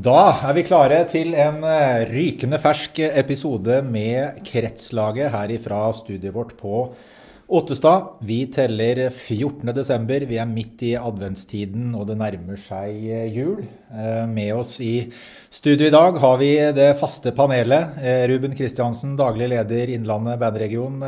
Da er vi klare til en eh, rykende fersk episode med Kretslaget her ifra studiet vårt på Ottestad. Vi teller 14.12. Vi er midt i adventstiden, og det nærmer seg eh, jul. Eh, med oss i studio i dag har vi det faste panelet. Ruben Kristiansen, daglig leder Innlandet bandregion.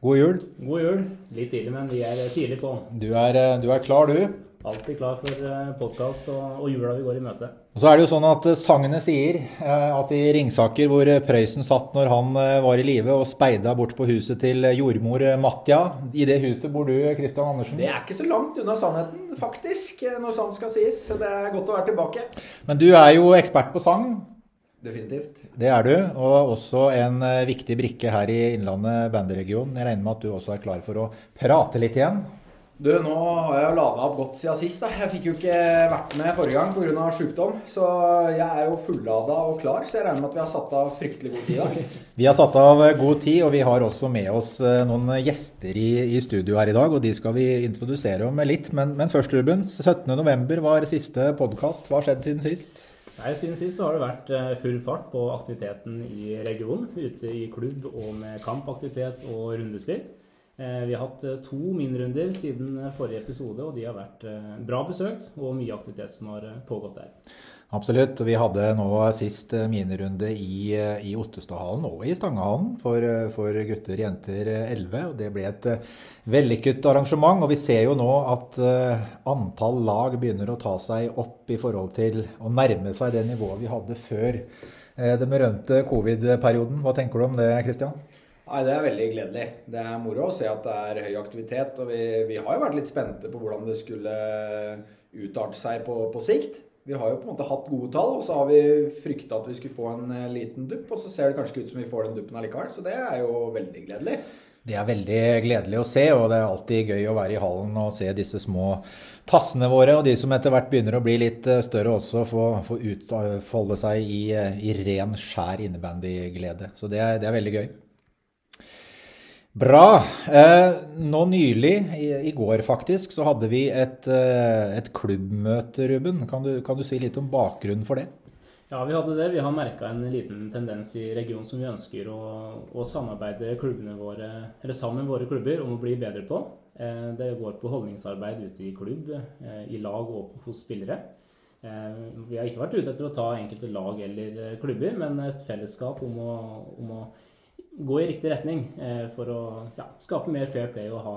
God jul. God jul. Litt tidlig, men vi er tidlig på. Du er, du er klar, du? Alltid klar for podkast og, og jula vi går i møte. Og så er det jo sånn at Sangene sier eh, at i Ringsaker, hvor Prøysen satt når han eh, var i live og speida bort på huset til jordmor Matja I det huset bor du, Kristian Andersen? Det er ikke så langt unna sannheten, faktisk, når sant skal sies. Så det er godt å være tilbake. Men du er jo ekspert på sang. Definitivt. Det er du, og også en eh, viktig brikke her i Innlandet banderegion. Jeg regner med at du også er klar for å prate litt igjen? Du, nå har jeg jo lada opp godt siden sist. da. Jeg fikk jo ikke vært med forrige gang pga. sjukdom. Så jeg er jo fullada og klar, så jeg regner med at vi har satt av fryktelig god tid. da. Vi har satt av god tid, og vi har også med oss eh, noen gjester i, i studio her i dag. Og de skal vi introdusere om litt. Men, men først, Ruben. 17.11 var siste podkast. Hva har skjedd siden sist? Nei, Siden sist så har det vært eh, full fart på aktiviteten i regionen. Ute i klubb og med kampaktivitet og rundespill. Eh, vi har hatt eh, to minrunder siden eh, forrige episode, og de har vært bra besøkt og mye aktivitet som har pågått der. Absolutt. Vi hadde nå sist minirunde i, i Ottestadhallen og i Stangehallen for, for gutter og jenter 11. og Det ble et vellykket arrangement. og Vi ser jo nå at antall lag begynner å ta seg opp i forhold til å nærme seg det nivået vi hadde før den berømte covid-perioden. Hva tenker du om det, Kristian? Nei, Det er veldig gledelig. Det er moro å se at det er høy aktivitet. Og vi, vi har jo vært litt spente på hvordan det skulle utarte seg på, på, sikt. Vi har jo på en måte hatt gode tall, og så har vi frykta at vi skulle få en eh, liten dupp. Og så ser det kanskje ut som vi får den duppen allikevel. Så det er jo veldig gledelig. Det er veldig gledelig å se, og det er alltid gøy å være i hallen og se disse små tassene våre. Og de som etter hvert begynner å bli litt eh, større også, få, få utfolde seg i, eh, i ren, skjær innebandyglede. Så det er, det er veldig gøy. Bra. Eh, nå nylig, i, går faktisk, så hadde vi et, eh, et klubbmøte, Ruben. Kan du, kan du, si litt om bakgrunnen for det? Ja, vi hadde det. Vi har merka en liten tendens i regionen som vi ønsker å, å samarbeide våre, sammen våre klubber om å bli bedre på. Eh, det går på holdningsarbeid ute i klubb, i lag og hos spillere. Vi har ikke vært ute etter å ta enkelte lag eller klubber, men et fellesskap om å, om å gå i riktig retning eh, for å ja, skape mer fair play og ha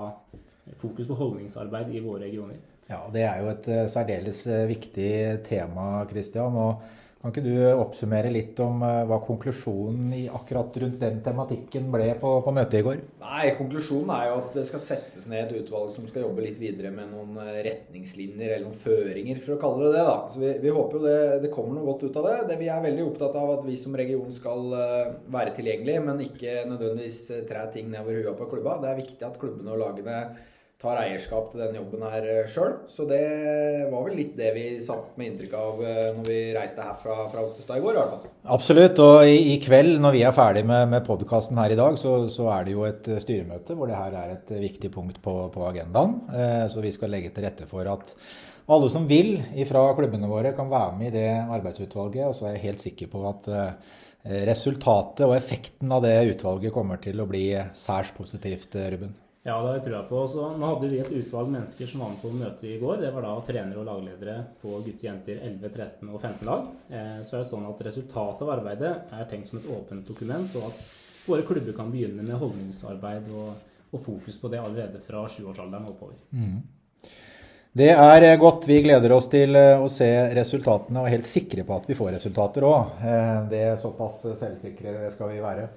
fokus på holdningsarbeid i våre regioner. Ja, Det er jo et eh, særdeles eh, viktig tema, Kristian. og kan ikke du oppsummere litt om eh, hva konklusjonen i akkurat rundt den tematikken ble på, på, møtet i går? Nei, Konklusjonen er jo at det skal settes ned et utvalg som skal jobbe litt videre med noen eh, retningslinjer eller noen føringer, for å kalle det det. da. Så Vi, vi håper jo det, det, kommer noe godt ut av det. det. Vi er veldig opptatt av at vi som region skal eh, være tilgjengelige, men ikke nødvendigvis tre ting nedover huet på klubba. Det er viktig at klubbene og lagene tar eierskap til denne jobben her eh, sjøl. Så det var vel litt det vi satt med inntrykk av eh, når vi reiste herfra fra Ottestad i går, i hvert fall. Absolutt. Og i, i kveld, når vi er ferdig med, med podkasten her i dag, så, så, er det jo et eh, styremøte hvor det her er et viktig punkt på, på agendaen. Så vi skal legge til rette for at alle som vil fra klubbene våre, kan være med i det arbeidsutvalget. Og så er jeg helt sikker på at resultatet og effekten av det utvalget kommer til å bli særs positivt, Ruben. Ja, det tror jeg på. Så nå hadde vi et utvalg mennesker som var med på møtet i går. Det var da trenere og lagledere på gutter, jenter 11, 13 og 15 lag. Eh, så er det sånn at resultatet av arbeidet er tenkt som et åpent dokument, og at våre klubber kan begynne med holdningsarbeid og, og fokus på det allerede fra sjuårsalderen oppover. Mm. Det er godt. Vi gleder oss til eh, å se resultatene og er helt sikre på at vi får resultater òg. Eh, det er såpass selvsikre skal vi være.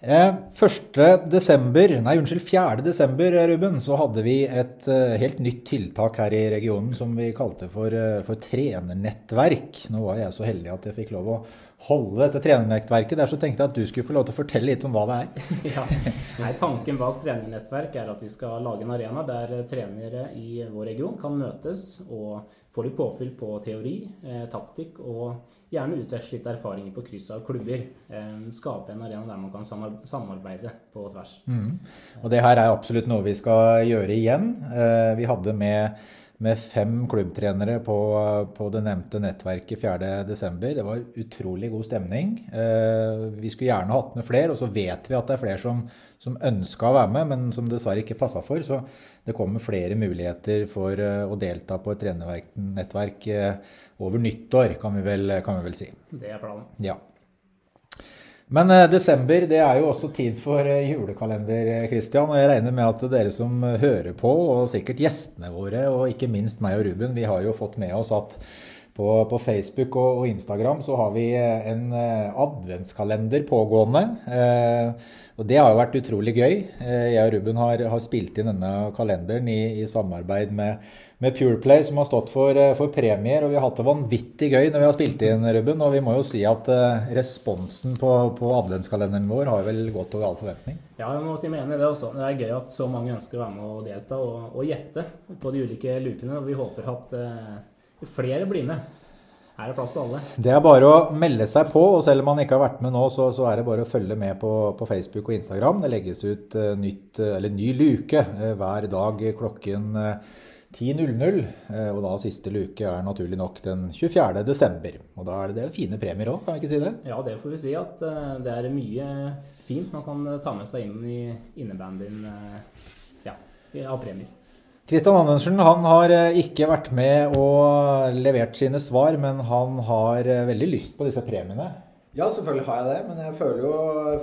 1. Eh, nei unnskyld, 4. desember, Ruben, så hadde vi et uh, helt nytt tiltak her i regionen som vi kalte for, for, trenernettverk. Nå var jeg så heldig at jeg fikk lov å holde dette trenernettverket der, så tenkte jeg at du skulle få lov til å fortelle litt om hva det er. ja. Nei, Tanken bak trenernettverk er at vi skal lage en arena der trenere i vår region kan møtes og få litt påfyll på teori, eh, taktikk og gjerne utveksle litt erfaringer på kryss av klubber. Eh, skape en arena der man kan samarbeide på tvers. Mm. Og det her er absolutt noe vi skal gjøre igjen. Eh, vi hadde med med fem klubbtrenere på, på det nevnte nettverket 4.12. Det var utrolig god stemning. Eh, vi skulle gjerne hatt med flere, og så vet vi at det er flere som, som ønska å være med, men som dessverre ikke passa for. Så det kommer flere muligheter for eh, å delta på et trenernettverk eh, over nyttår, kan vi vel, kan vi vel si. Det er planen. Ja. Men eh, desember det er jo også tid for eh, julekalender, Kristian. Og jeg regner med at dere som hører på, og sikkert gjestene våre, og ikke minst meg og Ruben, vi har jo fått med oss at på, på Facebook og, og, Instagram så har vi eh, en adventskalender pågående. Eh, og det har jo vært utrolig gøy. Eh, jeg og Ruben har, har, spilt inn denne kalenderen i, i samarbeid med med Pureplay, som har stått for, eh, for, premier. Og vi har hatt det vanvittig gøy når vi har spilt inn, Ruben. Og vi må jo si at uh, responsen på, på adventskalenderen vår har vel gått over all forventning. Ja, jeg må si meg enig i det også. Det er gøy at så mange ønsker å være med og delta og, og gjette på de ulike lukene. Og vi håper at uh, flere blir med. Her er plass til alle. Det er bare å melde seg på. og Selv om man ikke har vært med nå, så, så er det bare å følge med på, på, Facebook og Instagram. Det legges ut uh, nytt, ny luke hver dag klokken 10.00. Eh, og da siste luke er naturlig nok den 24. desember. Og da er det, det fine premier òg, kan vi ikke si det? Ja, det får vi si. At eh, det er mye fint man kan ta med seg inn i innebandyen eh, ja, av premier. Kristian Andersen han har ikke vært med og levert sine svar, men han har veldig lyst på disse premiene. Ja, selvfølgelig har jeg det, men jeg føler jo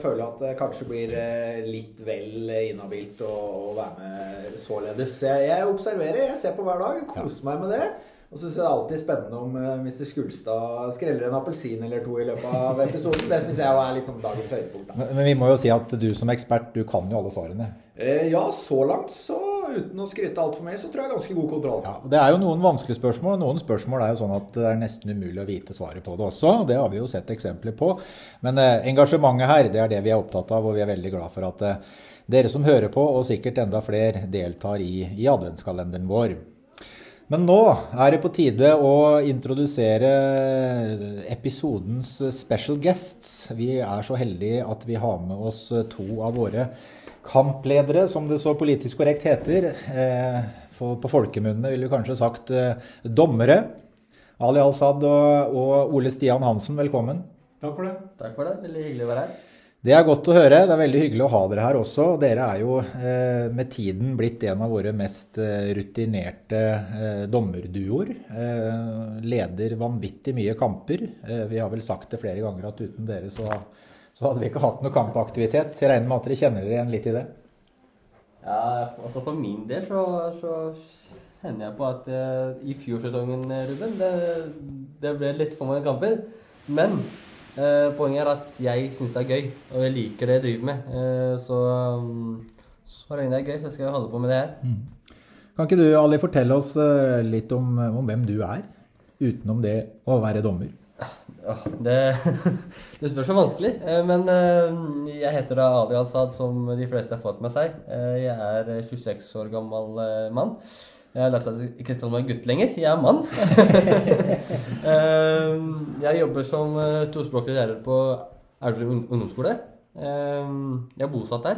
føler at det kanskje blir eh, litt vel inhabilt å, å være med således. Jeg, jeg, observerer, jeg ser på hver dag, koser meg med det. Og så syns jeg det er alltid spennende om eh, Mr. Skulstad skreller en appelsin eller to i løpet av episoden. Det syns jeg er litt sånn dagens høydepunkt. Men, men, vi må jo si at du som ekspert, du kan jo alle svarene. Eh, ja, så langt så uten å skryte altfor mye, så tror jeg ganske god kontroll. Ja, Det er jo noen vanskelige spørsmål, og noen spørsmål er jo sånn at det er nesten umulig å vite svaret på det også. Det har vi jo sett eksempler på. Men eh, engasjementet her, det er det vi er opptatt av, og vi er veldig glad for at eh, dere som hører på, og sikkert enda flere, deltar i, i adventskalenderen vår. Men nå er det på tide å introdusere episodens special guests. Vi er så heldige at vi har med oss to av våre kampledere, som det så politisk korrekt heter. Eh, for på folkemunne ville vi kanskje sagt eh, dommere. Ali Al-Sad og, og, Ole Stian Hansen, velkommen. Takk for det. Takk for det. Veldig hyggelig å være her. Det er godt å høre. Det er veldig hyggelig å ha dere her også. Dere er jo eh, med tiden blitt en av våre mest eh, rutinerte eh, dommerduoer. Eh, leder vanvittig mye kamper. vi har vel sagt det flere ganger at uten dere så så hadde vi ikke hatt noe kampaktivitet. Jeg regner med at dere kjenner dere igjen litt i det? Ja, altså for min del så, så kjenner jeg på at uh, i fjorsesongen, Ruben, det, det, ble litt for mange kamper. Men uh, poenget er at jeg syns det er gøy, og jeg liker det jeg driver med. Uh, så, um, så lenge det er gøy, så skal jeg holde på med det her. Mm. Kan ikke du, Ali, fortelle oss litt om, om hvem du er, utenom det å være dommer? Det, det spørs så vanskelig. Eh, men eh, jeg heter da Ali Al-Sad, som de fleste har fått med seg. Eh, jeg er 26 år gammel mann. Jeg har lært at jeg ikke kaller meg gutt lenger. Jeg er mann. jeg jobber som tospråklig lærer på Elverum ungdomsskole. Jeg er bosatt der.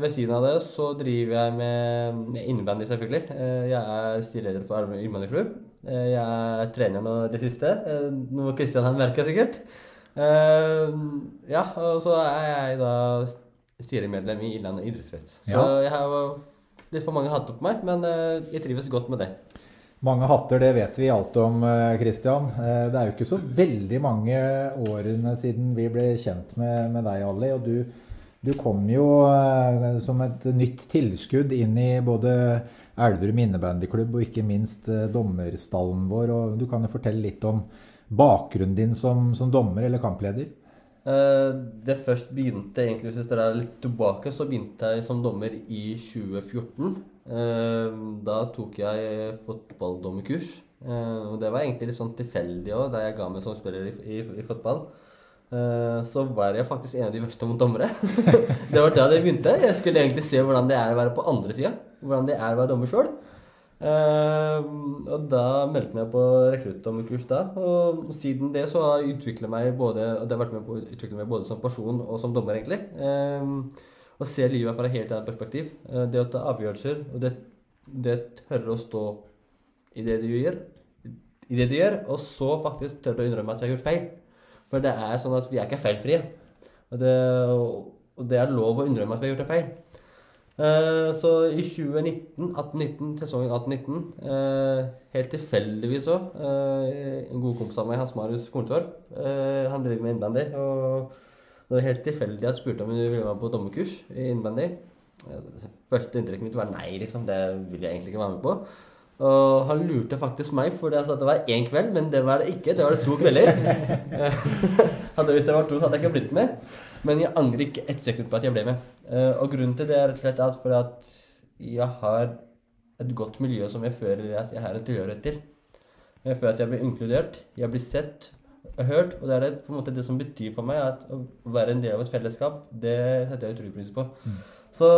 Ved siden av det så driver jeg med innebandy, selvfølgelig. Jeg er styreleder for Elverum innbandyklubb. Eh, jeg trener nå det siste, eh, noe Kristian har merka sikkert. Eh, ja, og så er jeg da styremedlem i Innlandet idrettskrets. Så ja. jeg har litt for mange hatter på meg, men jeg trives godt med det. Mange hatter, det vet vi alt om, Kristian. Det er jo ikke så veldig mange årene siden vi ble kjent med, med deg, Ali. Og du, du kom jo som et nytt tilskudd inn i både Elverum innebandyklubb og ikke minst eh, dommerstallen vår. og Du kan jo fortelle litt om bakgrunnen din som, som dommer eller kampleder? Eh, det først begynte egentlig, hvis jeg er litt tilbake, så begynte jeg som dommer i 2014. Eh, da tok jeg fotballdommerkurs. Og det var egentlig litt sånn tilfeldig òg, da jeg ga meg som spiller i, i, i fotball. Så var jeg faktisk en av de verste mot dommere. det var da det begynte. Jeg skulle egentlig se hvordan det er å være på andre sida hvordan det er å være dommer sjøl. Eh, og da meldte jeg meg på rekruttdommerkurs da. Og siden det så har jeg meg både, og det har vært med på å utvikle meg både som person og som dommer, egentlig. Og se livet fra helt annet perspektiv. Det å ta avgjørelser og det det tørre å stå i det du gjør, i det du gjør, og så faktisk tørre å innrømme at du har gjort feil. For det er sånn at vi er ikke feilfrie. Og det, og det er lov å innrømme at vi har gjort en feil. Eh, så i 2019, 18-19, sesongen 18-19, eh, helt tilfeldigvis òg eh, En god kompis av meg, Hans Marius Korntorp, eh, han driver med innbandy. Og det var helt tilfeldig at jeg spurte om hun ville være med på dommerkurs i innbandy. Eh, Første inntrykket mitt var nei, liksom. Det vil jeg egentlig ikke være med på. Og han lurte faktisk meg, for sa at det var én kveld, men det var det ikke. Det var det to kvelder. hadde Hvis det var to, så hadde jeg ikke blitt med. Men jeg angrer ikke ett sekund på at jeg ble med. Eh, og grunnen til det er rett og slett at for at jeg har et godt miljø som jeg føler at jeg har en tilhørighet til. Jeg føler at jeg blir inkludert, jeg blir sett og hørt. Og det er det, på en måte det som betyr for meg at å være en del av et fellesskap, det setter jeg utrolig pris på. Så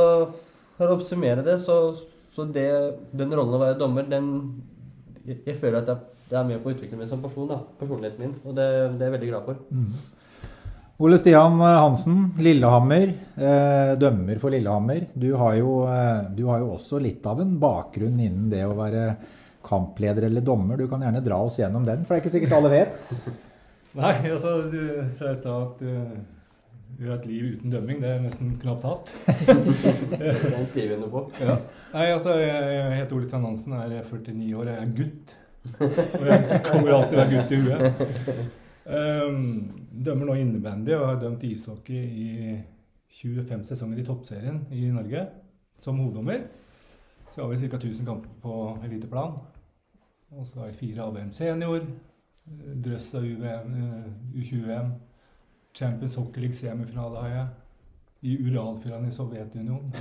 for å oppsummere det, så, så det, den rollen å være dommer, den jeg, jeg føler at jeg, det er med på å utvikle meg som person, da, personligheten min. Og det, det er jeg veldig glad for. Ole Stian Hansen, Lillehammer, eh, dømmer for Lillehammer. Du har, jo, eh, du har jo også litt av en bakgrunn innen det å være kampleder eller dommer. Du kan gjerne dra oss gjennom den, for det er ikke sikkert alle vet. Nei, altså du sa i stad at uh, vi har et liv uten dømming. Det er nesten knapt hatt. Den skriver jeg noe på. Ja. Nei, altså jeg, heter Ole Stein Hansen, er 49 år, jeg er gutt. Og jeg kommer alltid til å være gutt i huet. Um, dømmer nå innebandy og har dømt ishockey i 25 sesonger i toppserien i Norge som hoveddommer. Så har vi ca. 1000 kamper på eliteplan. Og så har jeg fire AVM senior, drøss av UVM, eh, U20-VM, Champions Hockey League semifinale har jeg. I Uralfjellene i Sovjetunionen.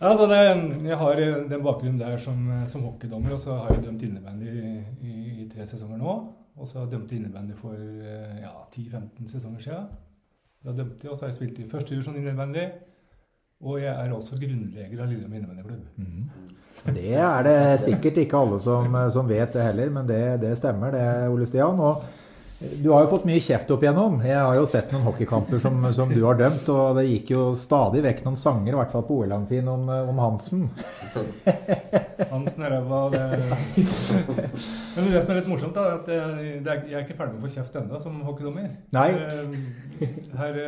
Altså det, jeg har den bakgrunnen der som, som hockeydommer, og så har jeg dømt innebandy i, i, i tre sesonger nå. Og så har jeg dømt innebandy for ja, 10-15 sesonger siden. Da dømte jeg, og så har jeg spilt i første divisjon innebandy. Og jeg er også grunnleger av Lillehammer innebandyklubb. Mm. Det er det sikkert ikke alle som, som vet det heller, men det, det stemmer det, Ole Stian. Og du har jo fått mye kjeft opp igjennom. Jeg har jo sett noen hockeykamper som, som, du har dømt, og det gikk jo stadig vekk noen sanger, i hvert fall på OL-amfien, om, om, Hansen. Hansen er ræva, det Men det som er litt morsomt, da, er at jeg, jeg er ikke ferdig med å få kjeft ennå som hockeydommer. Nei. Her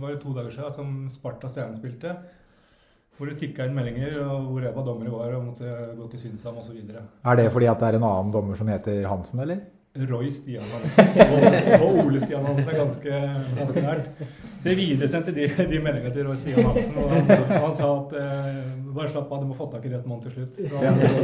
var det to dager siden som Sparta Stjerne spilte. Hvor det tikka inn meldinger, og hvor ræva dommere var og måtte gå til Synsam osv. Er det fordi at det er en annen dommer som heter Hansen, eller? Roy Stian Hansen og, Ole Stian Hansen er ganske, ganske nært. Så jeg videresendte de, de meldingene til Roy Stian Hansen, og han, han sa at eh, bare slapp av, du må få tak i rett mann til slutt. Så han ja.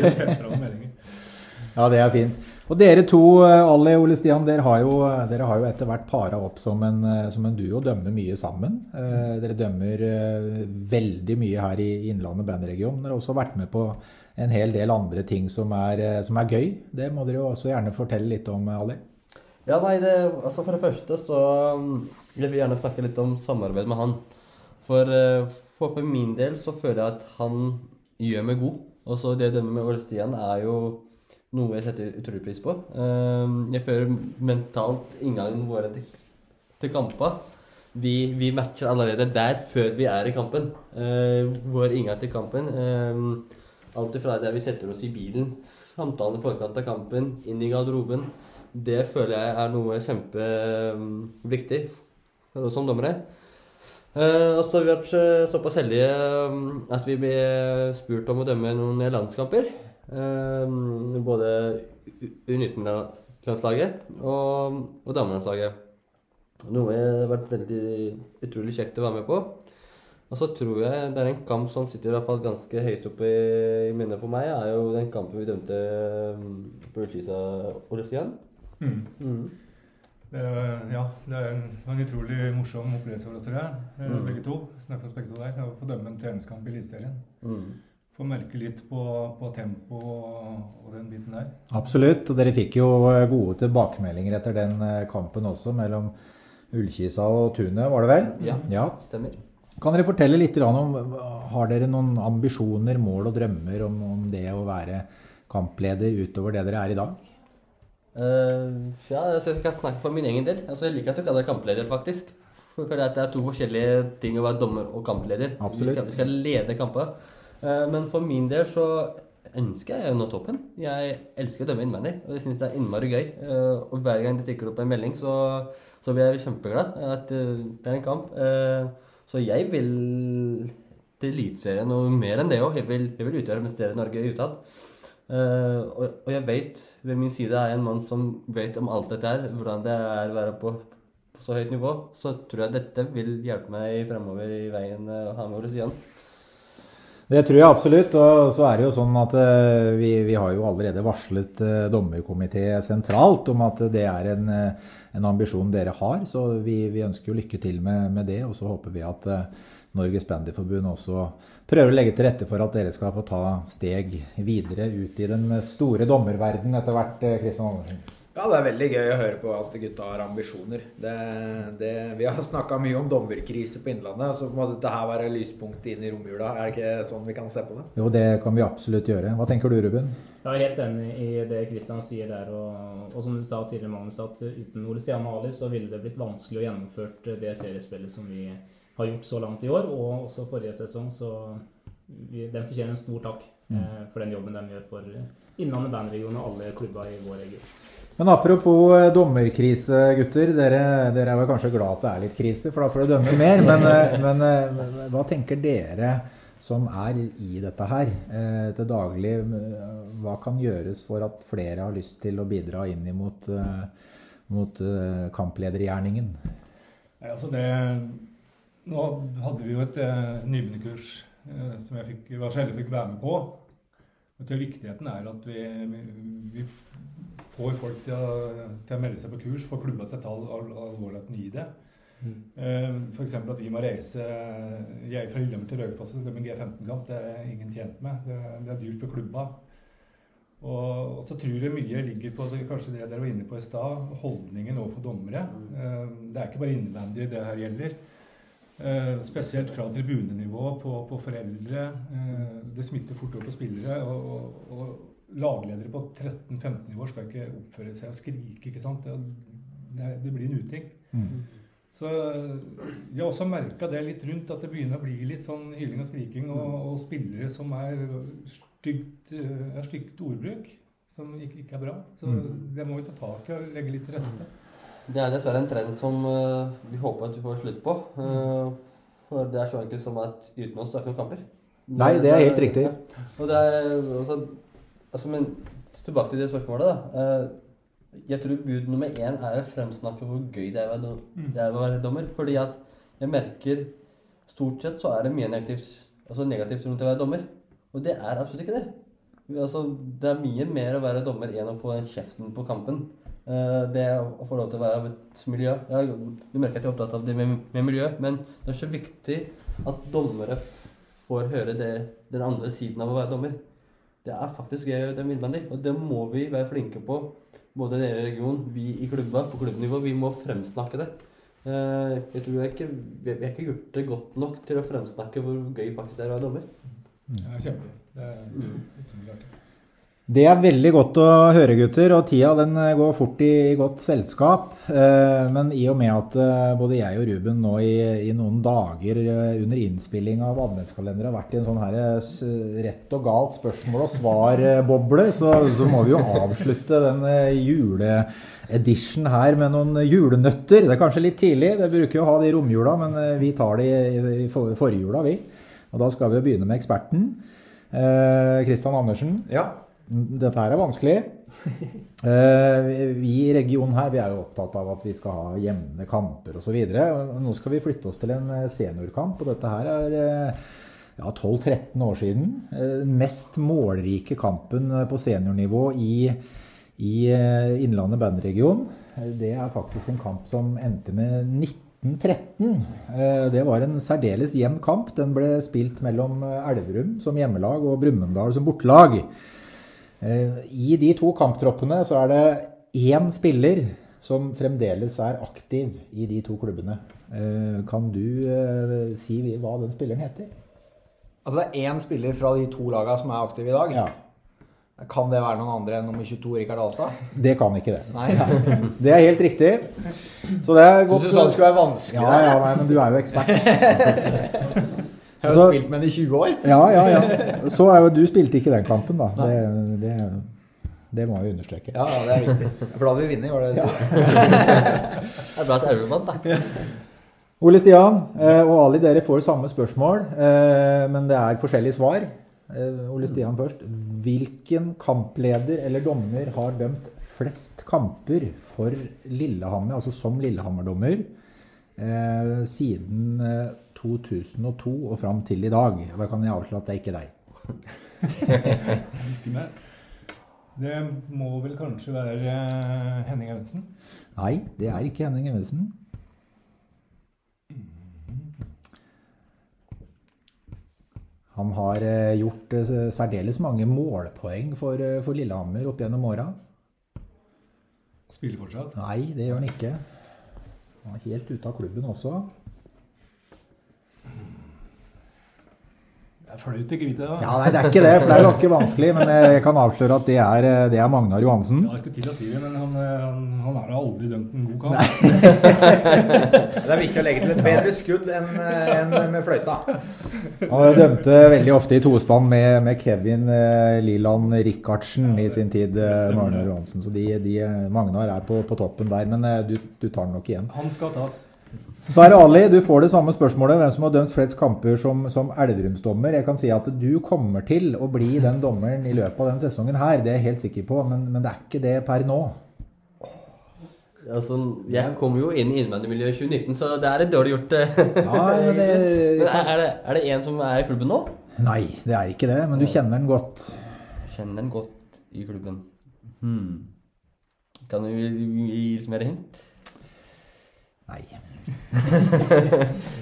ja, det er fint. Og dere to, Ali og Ole Stian, dere har jo, dere har jo etter hvert para opp som en, som en duo og dømmer mye sammen. Eh, dere dømmer eh, veldig mye her i Innlandet bandregion. Dere har også vært med på en hel del andre ting som er, som er gøy. Det må dere jo også gjerne fortelle litt om, Ali. Ja, nei, det, altså For det første så jeg vil gjerne snakke litt om samarbeid med han. For, for, for min del så føler jeg at han gjør meg god. Og så det å dømme med Ole Stian er jo noe jeg setter utrolig pris på. Jeg føler mentalt inngangen vår til, til kamper vi, vi, matcher allerede der før vi er i kampen. Vår inngang til kampen. Alt ifra der vi setter oss i bilen, samtalen i forkant av kampen, inn i garderoben. Det føler jeg er noe kjempeviktig for oss som dommere. Uh, og så har vi vært uh, såpass heldige um, at vi ble spurt om å dømme noen landskamper. Uh, både U19-landslaget og, og damelandslaget. Noe det har vært veldig utrolig kjekt å være med på. Og så tror jeg det er en kamp som sitter i hvert fall ganske høyt oppe i, i minnet på meg, er jo den kampen vi dømte på Ullkisa Olesian. Mm. Mm. Det, ja, det er en, en utrolig morsom opplevelse for oss tre, mm. begge to. Snakker oss begge to der. Å få dømme en treningskamp i Eliteserien. Mm. Få merke litt på, på tempo og, og, den biten der. Absolutt. Og dere fikk jo gode tilbakemeldinger etter den eh, kampen også, mellom Ullkisa og Tunet, var det vel? Ja, ja. stemmer. Kan dere fortelle litt om Har dere noen ambisjoner, mål og drømmer om, om det å være kampleder utover det dere er i dag? Uh, ja, jeg skal snakke for min egen del. Altså, jeg liker at du kaller deg kampleder, faktisk. For det er to forskjellige ting å være dommer og kampleder. Vi skal, vi skal lede kamper. Uh, Men for min del så ønsker jeg å nå toppen. Jeg elsker å dømme innvendig, og jeg syns det er innmari gøy. Uh, Og hver gang det tikker opp en melding, så, så blir jeg kjempeglad at det er en kamp. Eh, Så jeg vil til Eliteserien og mer enn det òg. Jeg, jeg vil utgjøre og Norge utad. Uh, og, og jeg vet ved min side er en mann som vet om alt dette her, hvordan det er å være på, på så høyt nivå. Så tror jeg dette vil hjelpe meg fremover i veien eh, å ha med siden. Det tror jeg absolutt. Og så er det jo sånn at eh, vi, vi har jo allerede varslet eh, dommerkomité sentralt om at det er en, eh, en ambisjon dere har. Så vi, vi ønsker jo lykke til med, med det. Og så håper vi at Norges Bandyforbund også prøver å legge til rette for at dere skal få ta steg videre ut i den store dommerverden etter hvert, Kristian Andersen. Ja, det er veldig gøy å høre på at gutta har ambisjoner. Det, det, vi har snakka mye om dommerkrise på Innlandet, så må dette her være lyspunktet inn i romjula. Er det ikke sånn vi kan se på det? Jo, det kan vi absolutt gjøre. Hva tenker du, Ruben? Jeg er helt enig i det Kristian sier der. Og, og som du sa tidligere, Magnus, at uten Ole Stian Ali så ville det blitt vanskelig å gjennomføre det seriespillet som vi har gjort så langt i år, og også forrige sesong. Så vi, den fortjener en stor takk eh, for den jobben de gjør for Innlandet bandregion og alle klubber i vår region. Men apropos eh, dommerkrise, gutter. Dere, dere er vel kanskje glad at det er litt krise, for da får du dømme mer. Men, eh, men eh, hva tenker dere som er i dette her til daglig? Hva kan gjøres for at flere har lyst til å bidra inn mot eh, kampledergjerningen? Altså det, nå hadde vi jo et nybegynnerkurs som jeg fikk, var heldig fikk være med på. Og til viktigheten er at vi, vi f- får folk til å, til å melde seg på kurs, får klubba til å ta al alvorligheten i det. Eh, F.eks. at vi må reise Jeg fra Lillehammer til Raufoss og dømme G15-kamp. Det er ingen tjent med. Det, det er dyrt for klubba. Og, og så tror jeg mye ligger på det, kanskje det dere var inne på i stad, holdningen overfor dommere. Eh, Det er ikke bare innebandy det her gjelder. Uh, Spesielt fra tribunenivå på, på foreldre. Uh, Det smitter fort over på spillere. Og, og, og lagledere på 13-15 år skal ikke oppføre seg og skrike, ikke sant. Det, det, det blir en uting. Mm. Så jeg har også merka det litt rundt, at det begynner å bli litt sånn hyling og skriking, og, og spillere som er stygt, eh, er stygt ordbruk, som ikke, ikke er bra. Så Mm. det må vi ta tak i og legge litt til rette. Det er dessverre en trend som eh, vi håper at vi får slutt på. Eh, for det er så enkelt som at uten oss er det ikke noen kamper. Nei, det er helt riktig. Og det er altså, altså Men tilbake til det spørsmålet, da. Eh, jeg tror bud nummer én er å fremsnakke hvor gøy det er, Mm. det er å være dommer. Fordi at jeg merker stort sett så er det mye negativt, altså negativt rundt å være dommer. Og det er absolutt ikke det. Altså, det er mye mer å være dommer enn å få kjeften på kampen. Eh, det å få lov til å være av et miljø ja, Du merker at jeg er opptatt av det med, med miljø, men det er så viktig at dommere får høre det, den andre siden av å være dommer. Det er faktisk gøy å dømme innvendig, og det må vi være flinke på. Både dere i regionen, vi i klubba, på klubbnivå. Vi må fremsnakke det. Eh, Jeg tror jeg ikke, vi har ikke gjort det godt nok til å fremsnakke hvor gøy det faktisk er å være dommer. Ja, Det er kjempegøy. Det er. Det er veldig godt å høre, gutter. Og tida den eh, går fort i godt selskap. Eh, Men i og med at eh, både jeg og Ruben nå i, i noen dager under innspilling av adventskalender har vært i en sånn her rett og galt spørsmål og svar-boble, så, så må vi jo avslutte den juleedition her med noen julenøtter. Det er kanskje litt tidlig, det bruker jo å ha det i romjula, men vi tar det i, i forjula, vi. Og da skal vi jo begynne med eksperten. Kristian Andersen. Ja. Dette her er vanskelig. Eh, Vi i regionen her vi er jo opptatt av at vi skal ha jevne kamper osv. Nå skal vi flytte oss til en eh, seniorkamp, og dette her er eh, ja, 12-13 år siden. Den mest målrike kampen på seniornivå i, i Innlandet bandregion. Det er faktisk en kamp som endte med 1913. Eh, Det var en særdeles jevn kamp. Den ble spilt mellom Elverum som hjemmelag og Brumunddal som bortelag. Eh, I de to kamptroppene så er det én spiller som fremdeles er aktiv i de to klubbene. Eh, Kan du eh, si hva den spilleren heter? Altså det er én spiller fra de to lagene som er aktive i dag. Ja, Kan det være noen andre enn nummer 22, Rikard Alstad? Det kan ikke det. Nei. Det er helt riktig. Så det er Syns du sa det skulle være vanskelig? Ja, ja, nei, men du er jo ekspert. Jeg har jo spilt med den i 20 år. Ja, ja, ja. Så er jo du spilte ikke den kampen, da. Det, det, det må jeg understreke. Ja, ja, det er viktig. For da hadde vi vunnet, var det ja. Det er bra at vant, da. Ole Stian eh, og Ali, dere får samme spørsmål, eh, men det er forskjellige svar. Eh, Ole Stian først. Hvilken kampleder eller dommer har dømt flest kamper for Lillehammer, altså som Lillehammer-dommer, eh, siden 2002 og fram til i dag? Da kan jeg avsløre at det er ikke deg. Ikke meg. Det må vel kanskje være eh, Henning Evensen. Nei, det er ikke Henning Evensen. Han har eh, gjort eh, særdeles mange målpoeng for, for Lillehammer opp gjennom åra. Spiller fortsatt. Nei, det gjør han ikke. Han er helt ute av klubben også. Det er flaut å ikke vite det. da. Ja, nei, det er ikke det, for det er ganske vanskelig. Men jeg kan avsløre at det er, eh, det er Magnar Johansen. Ja, jeg skulle til å si det, men han, eh, han, han har da aldri dømt en god kamp. Det er viktig å legge til et bedre skudd enn en med fløyta. Han dømte veldig ofte i tospann med, med Kevin eh, Liland Rikardsen i sin tid, eh, Magnar Johansen. Så de, de, Magnar er på, på toppen der, men eh, du, du tar den nok igjen. Han skal tas. Så er det Ali, du får det samme spørsmålet. Hvem som har dømt flest kamper som, som Elverumsdommer. Jeg kan si at du kommer til å bli den dommeren i løpet av den sesongen her, det er jeg helt sikker på, men, men det er ikke det per nå. Altså, jeg kom jo inn i innvendigmiljøet i 2019, så det er litt dårlig gjort. Ja, men det, Men er, det, er det en som er i klubben nå? Nei, det er ikke det, men du kjenner den godt. Kjenner den godt i klubben. Hmm. Kan du gi litt mer hint? Nei.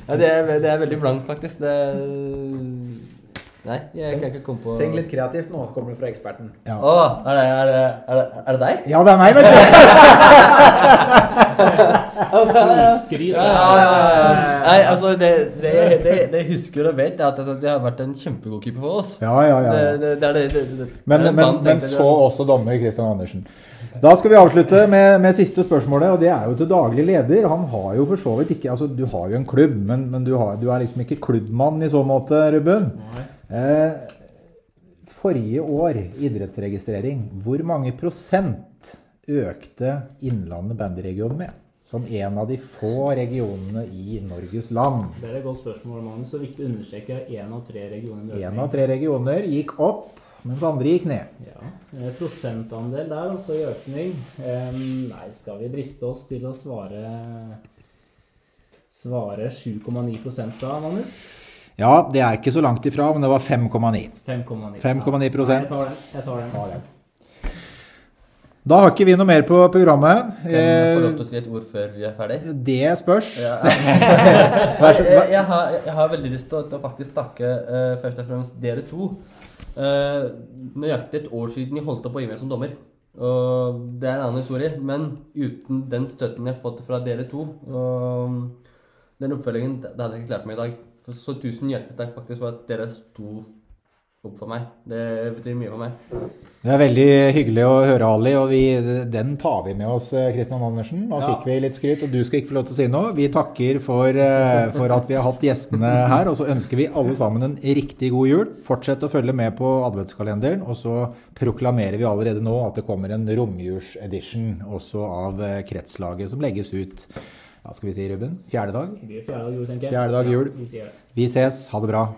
Ja, det, er, det er veldig blankt, faktisk. Det Nei, jeg kan ikke komme på Tenk litt kreativt nå, så kommer det fra eksperten. Ja. Å, er det, er, det, er, det, er det deg? ja, det er meg, vet du! Snikskryt. Ja, ja, ja, ja. Nei, altså, det, det, det, det husker og vet, er at det har vært en kjempegod keeper for oss. Ja, ja, ja. Det, det, det det, det, det Men, men, men så også dommer Christian Andersen. Da skal vi avslutte med, med siste spørsmålet, og det er jo til daglig leder. Han har jo for så vidt ikke Altså, du har jo en klubb, men, men du, har, du er liksom ikke klubbmann i så måte, Ruben. Eh, forrige år, idrettsregistrering, hvor mange prosent økte Innlandet bandyregion med? Som en av de få regionene i Norges land. Det er et godt spørsmål, Magnus. Så viktig å understreke én av tre regioner. Én av tre regioner gikk opp, mens andre gikk ned. Ja, eh, Prosentandel der, altså i økning. Nei, skal vi driste oss til å svare Svare 7,9 da, Magnus? Ja, det er ikke så langt ifra, men det var 5,9. 5,9. 5,9%. Nei, Jeg tar den. Jeg tar den. Da har ikke vi noe mer på programmet. Kan jeg få lov Eh, til å si et ord før vi er ferdig? Det spørs. Ja. Jeg, jeg, har, jeg har veldig lyst til å, faktisk takke uh, først og fremst dere to. Uh, nøyaktig et år siden jeg holdt opp å gi meg som dommer. Og det er en annen historie, men uten den støtten jeg har fått fra dere to, og den oppfølgingen, det hadde jeg ikke klart meg i dag. Så tusen hjertelig takk faktisk for at dere sto opp for meg. Det betyr mye for meg. Det er veldig hyggelig å høre, Ali, og vi, den tar vi med oss, Kristian Andersen. Nå fikk vi litt skryt, og du skal ikke få lov til å si noe. Vi takker for, eh, for at vi har hatt gjestene her, og så ønsker vi alle sammen en riktig god jul. Fortsett å følge med på adventskalenderen, og så proklamerer vi allerede nå at det kommer en romjulsedition også av eh, Kretslaget, som legges ut ja, skal vi si, Ruben? Fjerde dag? Fjerde dag jul, tenker jeg. Fjerde dag jul. Ja, vi. Vi ses. Ha det bra.